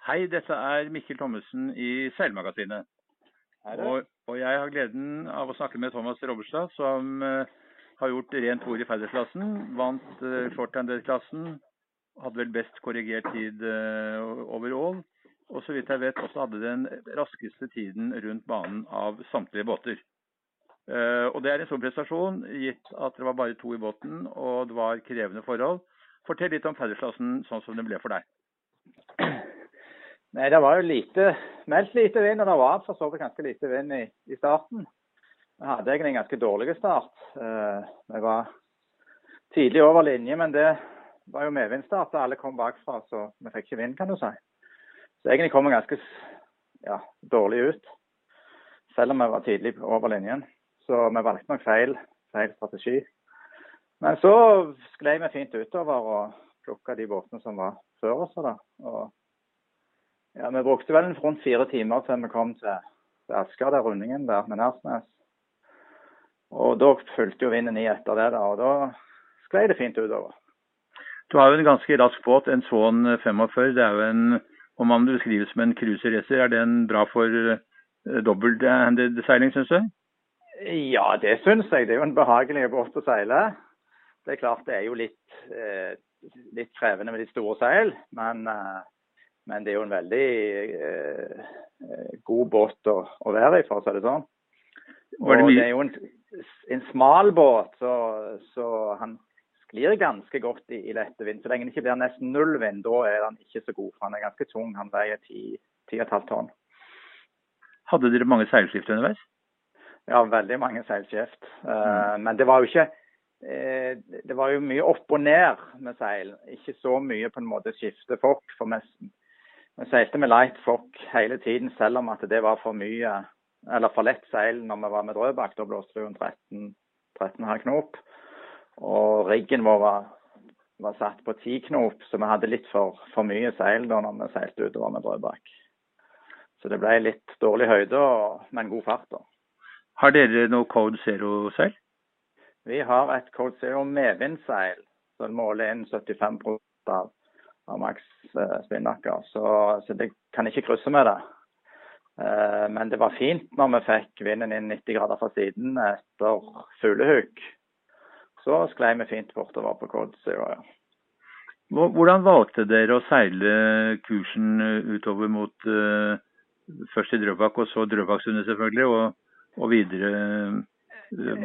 Hei, dette er Mikkel Thommessen i Seilmagasinet. Og, og, jeg har gleden av å snakke med Thomas Robberstad, som uh, har gjort rent ord i ferdighetsklassen. Vant uh, shorthanded-klassen. Hadde vel best korrigert tid uh, over all. Og så vidt jeg vet også hadde den raskeste tiden rundt banen av samtlige båter. Uh, og det er en stor prestasjon, gitt at det var bare to i båten og det var krevende forhold. Fortell litt om ferdighetsklassen sånn som den ble for deg. Nei, Det var jo lite, meldt lite vind, og det var for så vidt ganske lite vind i, i starten. Vi hadde egentlig en ganske dårlig start. Uh, vi var tidlig over linje, men det var jo medvindstart. Alle kom bakfra, så vi fikk ikke vind, kan du si. Så egentlig kom vi ganske ja, dårlig ut, selv om vi var tidlig over linjen. Så vi valgte nok feil, feil strategi. Men så sklei vi fint utover og plukka de båtene som var før oss. Og ja, Vi brukte vel rundt fire timer før vi kom til, til Asker, der rundingen der med Nærsnes. Og Da fulgte jo vinden i etter det, da, og da sklei det fint utover. Du har jo en ganske rask båt, en Swan 45. Det er jo en, om man beskrives som en cruiseracer, er den bra for uh, dobbelthanded seiling, syns du? Ja, det syns jeg. Det er jo en behagelig båt å seile. Det er klart det er jo litt, eh, litt krevende med de store seil, men eh, men det er jo en veldig eh, eh, god båt å, å, være i, for å si det sånn. Og det, det er jo en, en smal båt, så, så, han sklir ganske godt i, i lette vind. Så lenge det ikke blir nesten null vind, da er han ikke så god. For han er ganske tung. Han veier 10,5 tonn. Hadde dere mange seilskift underveis? Ja, veldig mange seilskift. Uh, mm. Men det var jo ikke uh, det var jo mye opp og ned med seil. Ikke så mye på en måte skifte folk. For vi, vi seilte med light fock hele tiden, selv om at det var for mye eller for lett seil når vi var med Drøbak. Da blåste det jo 13, 13,5 knop. Og riggen vår var, var satt på 10 knop, så vi hadde litt for, for mye seil da når vi seilte utover med Drøbak. Så det ble litt dårlig høyde, men god fart. da. Har dere noe Code Zero-seil? Vi har et Code Zero medvindseil som måler inn 75 av av Max eh, Spinnaker. Så, så det kan ikke krysse med det. Eh, men det var fint når vi fikk vinden inn 90 grader fra siden etter fuglehugg. Så sklei vi fint bortover på Kodsøya. Ja. Hvordan valgte dere å seile kursen utover mot uh, først i Drøbak og så Drøbaksundet selvfølgelig, og, og videre uh,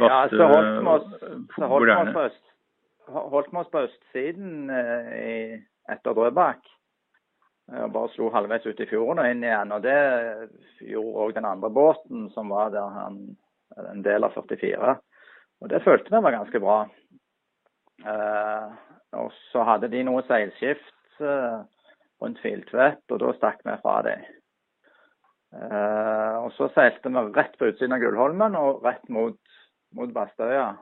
Ja, så holdt vi oss, holdt vi oss på østsiden uh, i etter Drøbak. Og bare slo halvveis ut i fjorden og inn igjen. og Det gjorde òg den andre båten som var der han, en del av 44. Og Det følte vi var ganske bra. Eh, og Så hadde de noe seilskift eh, rundt Filtvet, og da stakk vi fra dem. Eh, og Så seilte vi rett på utsiden av Gullholmen og rett mot, mot Bastøya.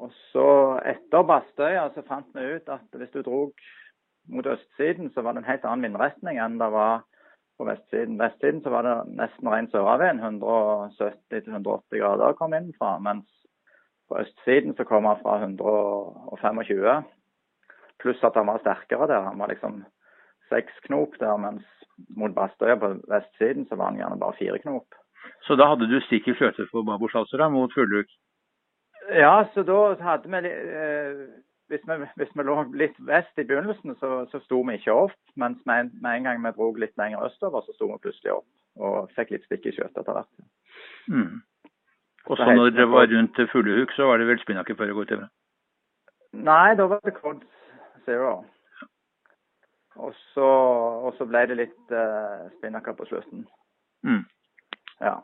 Og så etter Bastøya så fant vi ut at hvis du drog mot østsiden, så var det en helt annen vindretning enn det var på vestsiden. Vestsiden så var det nesten ren søravind, 170-180 grader kom inn fra. Mens på østsiden så kom han fra 125, pluss at han var sterkere der. Han var liksom seks knop der, mens mot Bastøya på vestsiden så var han gjerne bare fire knop. Så da hadde du stikk i fløte på da, mot Fugluk? Ja, så da hadde vi eh, hvis, vi hvis, vi lå litt vest i begynnelsen, så, så sto vi ikke opp. Mens med, med en gang vi dro litt lenger østover, så sto vi plutselig opp. Og fikk litt stikk i skjøtet etter hvert. Mm. Og så når det var rundt Fuglehuk, så var det vel spinnaker før det går til? Nei, da var det Cod Zero. Og så, og så ble det litt uh, spinnaker på slutten. Mm. Ja.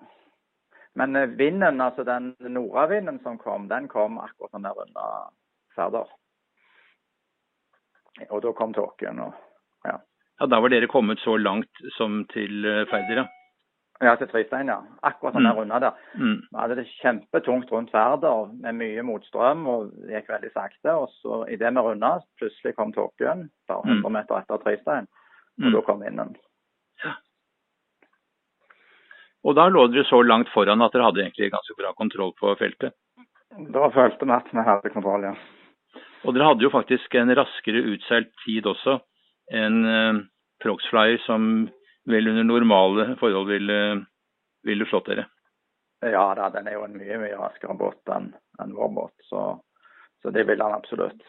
Men eh, vinden, altså den nordavinden som kom, den kom akkurat når vi runda Færder. Og da kom tåken og ja. Ja, Da var dere kommet så langt som til eh, Færder, ja? Ja, til Tristein, ja. Akkurat når mm. vi runda der. Mm. Vi hadde det kjempetungt rundt Færder med mye motstrøm og det gikk veldig sakte. Og så idet vi runda, plutselig kom tåken bare 100 mm. meter etter Tristein. Og mm. da kom vinden. Ja. Og da lå dere så langt foran at dere hadde egentlig ganske bra kontroll på feltet? Da følte vi at vi hadde kontroll, ja. Og dere hadde jo faktisk en raskere utseilt tid også enn Proxflyer som vel under normale forhold ville, ville slått dere? Ja da, den er jo en mye mye raskere båt enn en vår båt, så, så det vil han absolutt.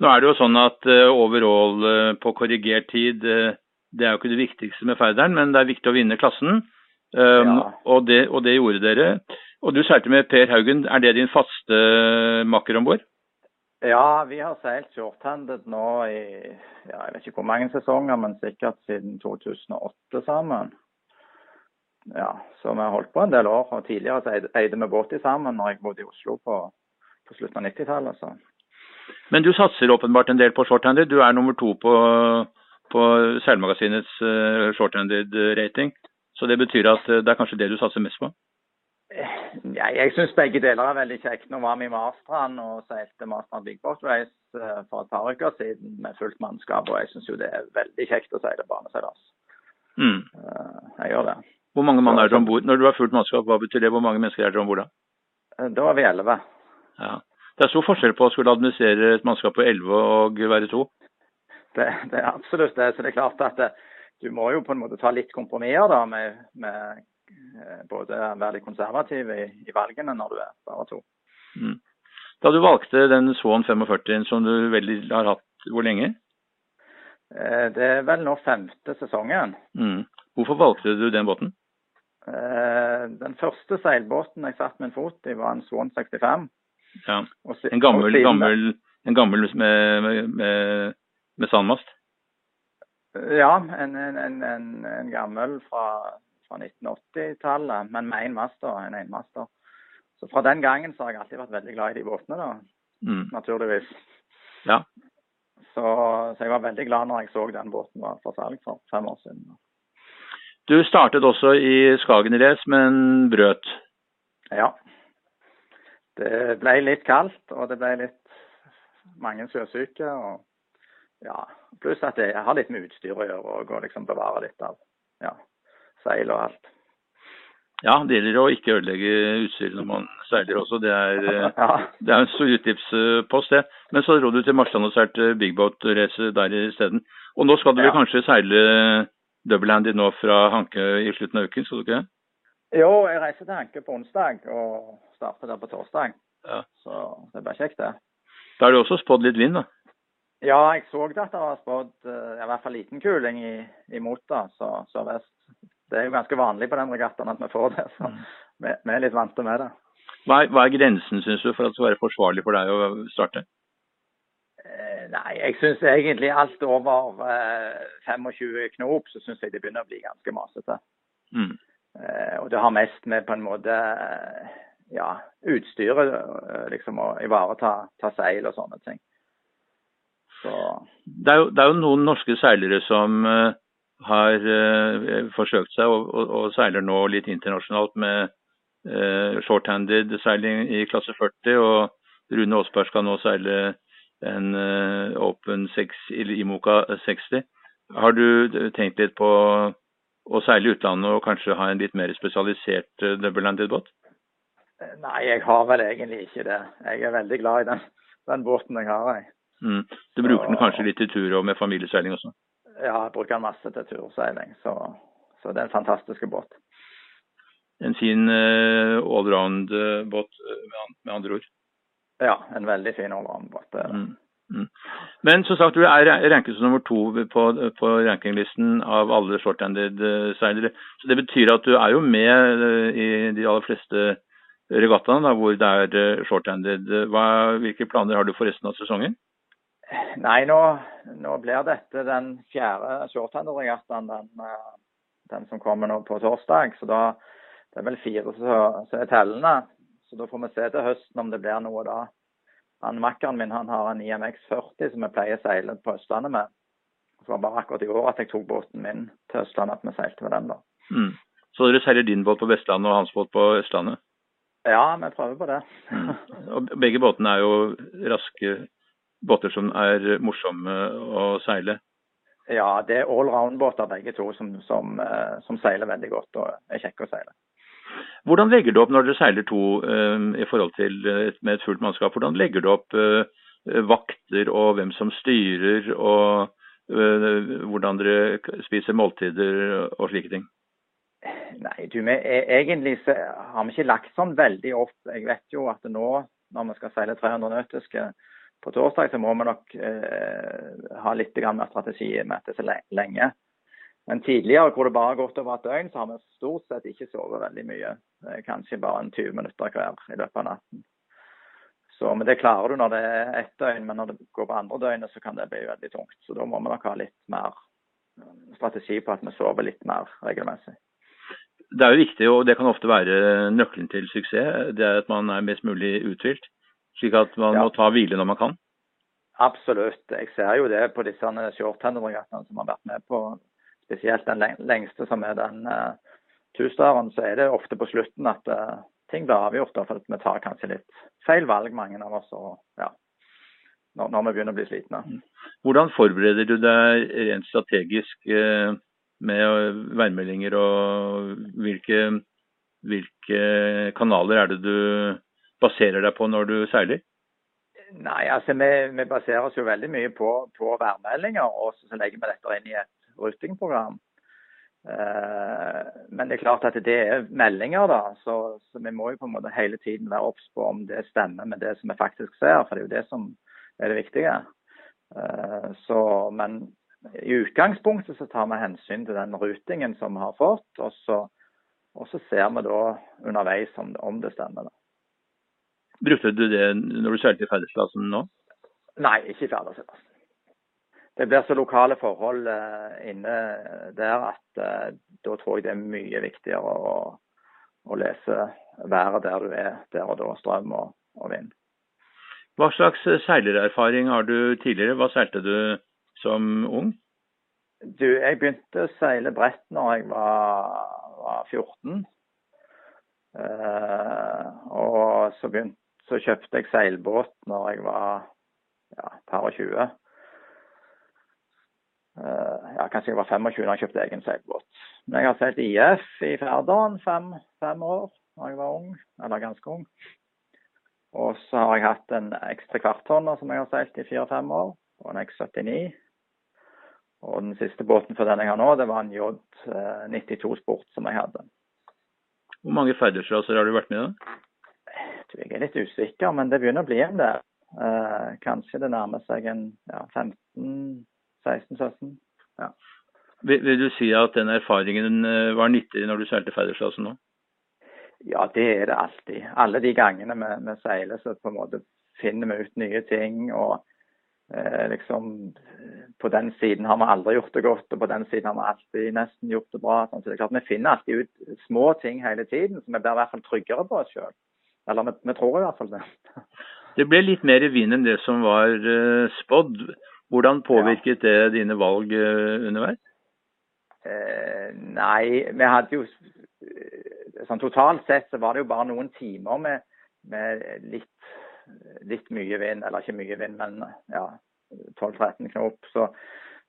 Nå er det jo sånn at uh, overall uh, på korrigert tid, uh, det er jo ikke det viktigste med ferderen, men det er viktig å vinne klassen. Um, ja. og, det, og, det, gjorde dere. Og du seilte med Per Haugen, er det din faste makker om bord? Ja, vi har seilt shorthanded nå i ja, jeg vet ikke hvor mange sesonger, men sikkert siden 2008 sammen. Ja, Så vi har holdt på en del år. og Tidligere så eide vi båt sammen når jeg bodde i Oslo på, på slutten av 90-tallet. Men du satser åpenbart en del på shorthanded. Du er nummer to på, på seilmagasinets uh, shorthanded rating. Så det betyr at uh, det er kanskje det du satser mest på? Ja, jeg syns begge deler er veldig kjekt. Nå var vi i Marstrand og seilte Marstrand Big Boat Race uh, for et par uker siden med fullt mannskap. Og jeg syns jo det er veldig kjekt å seile baneseilas. Mm. jeg gjør det. Hvor mange mann er det om bord? Når du har fullt mannskap, hva betyr det? Hvor mange mennesker er det om bord da? Da var vi elleve. Ja. Det er stor forskjell på å skulle administrere et mannskap på elleve og være to? Det, det, er absolutt det. Så det er klart at det, du må jo på en måte ta litt kompromisser da, med, med eh, både være litt konservativ i, i, valgene når du er bare to. Mm. Da du valgte den Swan 45 som du veldig har hatt hvor lenge? Eh, det er vel nå femte sesongen. Mm. Hvorfor valgte du den båten? Eh, den første seilbåten jeg satt min fot i, var en Swan 65. Ja. En gammel, gammel, en gammel med, med, med, med sandmast? Ja, en, en, en, en gammel fra, fra 1980-tallet, men med én master. En enmaster. Så fra den gangen så har jeg alltid vært veldig glad i de båtene, da. Mm. Naturligvis. Ja. Så, så, jeg var veldig glad når jeg så den båten var for salg for fem år siden. Du startet også i Skagenrace, men brøt? Ja. Det ble litt kaldt, og det ble litt mange sjøsyke. og ja, Pluss at jeg har litt med utstyr å gjøre og liksom bevare litt av ja, seil og alt. Ja, det gjelder å ikke ødelegge utstyret når man seiler også. Det er, ja. det er en stor utgiftspost, det. Men så dro du til Marsland og seilte big boat-race der isteden. Og nå skal du ja. vel kanskje seile double-handy nå fra Hanke i slutten av uken, skal du ikke det? Jo, jeg reiser til Hanke på onsdag og starter der på torsdag. Ja. Så det blir kjekt, det. Da er det også spådd litt vind, da? Ja, jeg så at det var spådd uh, i hvert fall liten kuling i, i Mota så sørvest. Det er jo ganske vanlig på den regattaen at vi får det, så mm. vi, vi, er litt vante med det. Hva er, hva er grensen, syns du, for at det skal være forsvarlig for deg å starte? Eh, nei, jeg syns egentlig alt over eh, 25 knop, så syns jeg det begynner å bli ganske masete. Mm. Eh, og det har mest med på en måte eh, ja, utstyret, eh, liksom å ivareta ta seil og sånne ting. Det er, jo, det er, jo, noen norske seilere som uh, har uh, forsøkt seg og, og, og, seiler nå litt internasjonalt med uh, short-handed seiling i klasse 40. Og Rune Aasberg skal nå seile en Open 6 i Imoca 60. Har du tenkt litt på å seile utlandet og kanskje ha en litt mer spesialisert double-handed båt? Nei, jeg har vel egentlig ikke det. Jeg er veldig glad i den, den båten jeg har. Jeg. Mm. Du bruker den kanskje litt til tur og med familieseiling også? Ja, jeg bruker den masse til turseiling. Så, så det er en fantastisk båt. En fin uh, allround-båt, eh, med andre ord? Ja, en veldig fin allround-båt. Mm. Mm. Men som sagt, du er ranket som nummer to på, på rankinglisten av alle short-handed eh, seilere. Så det betyr at du er jo med i de aller fleste regattaene hvor det er short-handed. Hvilke planer har du for resten av sesongen? Nei, nå, nå, blir dette den fjerde shorthander-regattaen, den, eh, den, som kommer nå på torsdag. Så da det er vel fire som er tellende. Så da får vi se til høsten om det blir noe da. Han Makkeren min han har en IMX 40 som jeg pleier å seile på Østlandet med. Så det var bare akkurat i år at jeg tok båten min til Østlandet, at vi seilte med den da. Mm. Så dere seiler din båt på Vestlandet og hans båt på Østlandet? Ja, vi prøver på det. mm. Og begge båtene er jo raske båter som er morsomme å seile? Ja, det er allround-båter begge to som, som, eh, som, seiler veldig godt og er kjekke å seile. Hvordan legger du opp når dere seiler to uh, i forhold til uh, med et fullt mannskap? Hvordan legger du opp vakter og hvem som styrer og hvordan dere spiser måltider og slike ting? Nei, du, vi, egentlig så har vi ikke lagt sånn veldig opp. Jeg vet jo at nå når vi skal seile 300 nautiske på torsdag, så må vi nok eh, ha litt mer strategi med dette så lenge. Men tidligere, hvor det bare har gått over et døgn, så har vi stort sett ikke sovet veldig mye. Kanskje bare en 20 minutter hver i løpet av natten. Så, men Det klarer du når det er ett døgn, men når det går på andre døgnet, så kan det bli veldig tungt. Så Da må vi nok ha litt mer strategi på at vi sover litt mer regelmessig det er jo viktig, og det kan ofte være nøkkelen til suksess, det er at man er mest mulig uthvilt. Slik at man ja. må ta hvile når man kan. Absolutt. Jeg ser jo det på disse shorthandlerregattaene som har vært med på, spesielt den lengste som er den uh, tusdaren, så er det ofte på slutten at uh, ting blir avgjort. For vi tar kanskje litt feil valg, mange av oss. Og, ja, når, når, vi begynner å bli slitne. Hvordan forbereder du deg rent strategisk? Uh, med værmeldinger og hvilke, hvilke kanaler er det du baserer deg på når du seiler? Nei, altså vi, vi baserer oss jo veldig mye på, på værmeldinger, og så legger vi dette inn i et rutingprogram. Uh, men det er klart at det er meldinger, da, så, så, vi må jo på en måte hele tiden være obs på om det stemmer med det som vi faktisk ser, for det er jo det som er det viktige. Uh, så, men i utgangspunktet så tar vi hensyn til den rutingen som vi har fått, og så, og så ser vi da underveis om, om det stemmer. Da. Brukte du det når du seilte i Fellesplassen nå? Nei, ikke i Fellesplassen. Det blir så lokale forhold eh, inne der at eh, da tror jeg det er mye viktigere å, å lese været der du er der og da, strøm og, og vind. Hva slags seilererfaring har du tidligere? Hva seilte du som ung? Du, jeg begynte å seile brett når jeg var, var 14. Uh, eh, og så, begynte, så, kjøpte jeg seilbåt når jeg var ja, par og 20. Uh, ja, kanskje jeg var 25 da jeg kjøpte egen seilbåt. Men jeg har seilt IF i Færdalen fem, fem år da jeg var ung, eller ganske ung. Og så har jeg hatt en ekstra kvarthånder som jeg har seilt i fire-fem år, og en X79. Og den siste båten for den jeg har nå, det var en J92 eh, Sport som jeg hadde. Hvor mange ferdighetsraser har du vært med i? Jeg er litt usikker, men det begynner å bli en del. Eh, kanskje det nærmer seg en ja, 15-16-17. Ja. Vil, vil, du si at den erfaringen eh, var nyttig når du seilte ferdighetsrasen nå? Ja, det er det alltid. Alle de gangene vi, vi seiler, så på en måte finner vi ut nye ting. og Eh, liksom, på den siden har vi aldri gjort det godt, og på den siden har vi alltid nesten gjort det bra. Sånn. Så det er klart Vi finner alltid ut små ting hele tiden, så vi blir i hvert fall tryggere på oss sjøl. Eller vi, tror i hvert fall det. Det ble litt mer vind enn det som var uh, spådd. Hvordan påvirket ja. det dine valg uh, underveis? Uh, nei, vi hadde jo sånn Totalt sett så var det jo bare noen timer med, med litt litt mye vind, eller ikke mye vind, men ja, 12-13 knop. Så,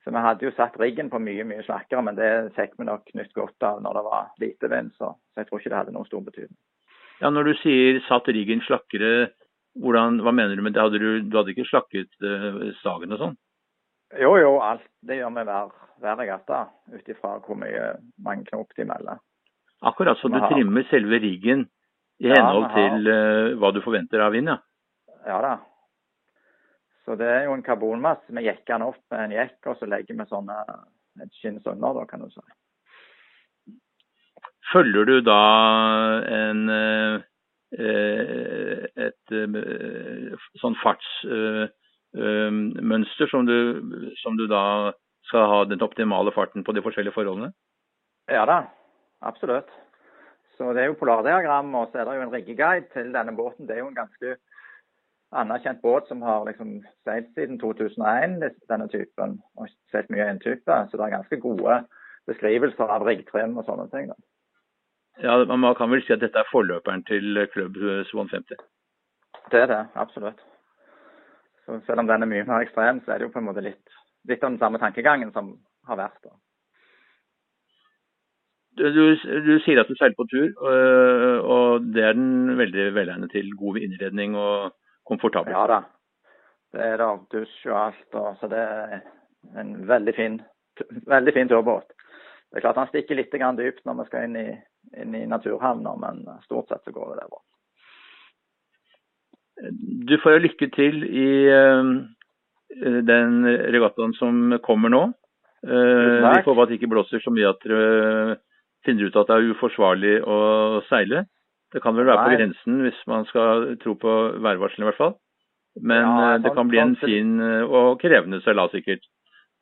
så, vi hadde jo satt riggen på mye mye slakkere, men det fikk vi nok nytt godt av når det var lite vind. Så, så jeg tror ikke det hadde noen stor betydning. Ja, Når du sier satt riggen slakkere, hvordan, hva mener du med det? Hadde du, du hadde ikke slakket uh, sagen og sånn? Jo, jo, alt. Det gjør vi hver, hver regatta, ut ifra hvor mye mange knop de melder. Akkurat, så du trimmer selve riggen i henhold ja, til uh, hva du forventer av vind, ja? Ja da. Så det er jo en karbonmasse. Vi jekker den opp med en jekk, og så legger vi sånne et skinns under, da, kan du si. Følger du da en eh, et eh, sånn fartsmønster som du, som du da skal ha den optimale farten på de forskjellige forholdene? Ja da, absolutt. Så Det er jo polardiagram og så er det jo en riggeguide til denne båten. Det er jo en ganske anerkjent båt som har liksom seilt siden 2001, denne typen. Og seilt mye en type. Så det er ganske gode beskrivelser av riggtrim og sånne ting. Da. Ja, Man kan vel si at dette er forløperen til Club Swan 50? Det er det, absolutt. Så selv om den er mye mer ekstrem, så er det jo på en måte litt, litt av den samme tankegangen som har vært. da. Du, du, sier at du seiler på tur, og, og det er den veldig velegnet til. God innredning og komfortabel. Ja da. Det er da dusj og alt. Og, så det, er en veldig fin, veldig fin turbåt. Det er klart Han stikker litt dypt når vi skal inn i, inn i naturhavner, men stort sett så går det bra. Du får jo lykke til i uh, den regattaen som kommer nå. Uh, vi får håpe at det ikke blåser så mye at dere finner ut at det er uforsvarlig å seile. Det kan vel være Nei. på grensen hvis man skal tro på værvarselet i hvert fall. Men ja, det kan bli en fin og krevende seilas sikkert.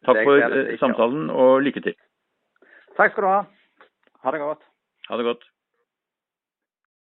Takk for samtalen og lykke til. Takk skal du ha. Ha det godt. Ha det godt.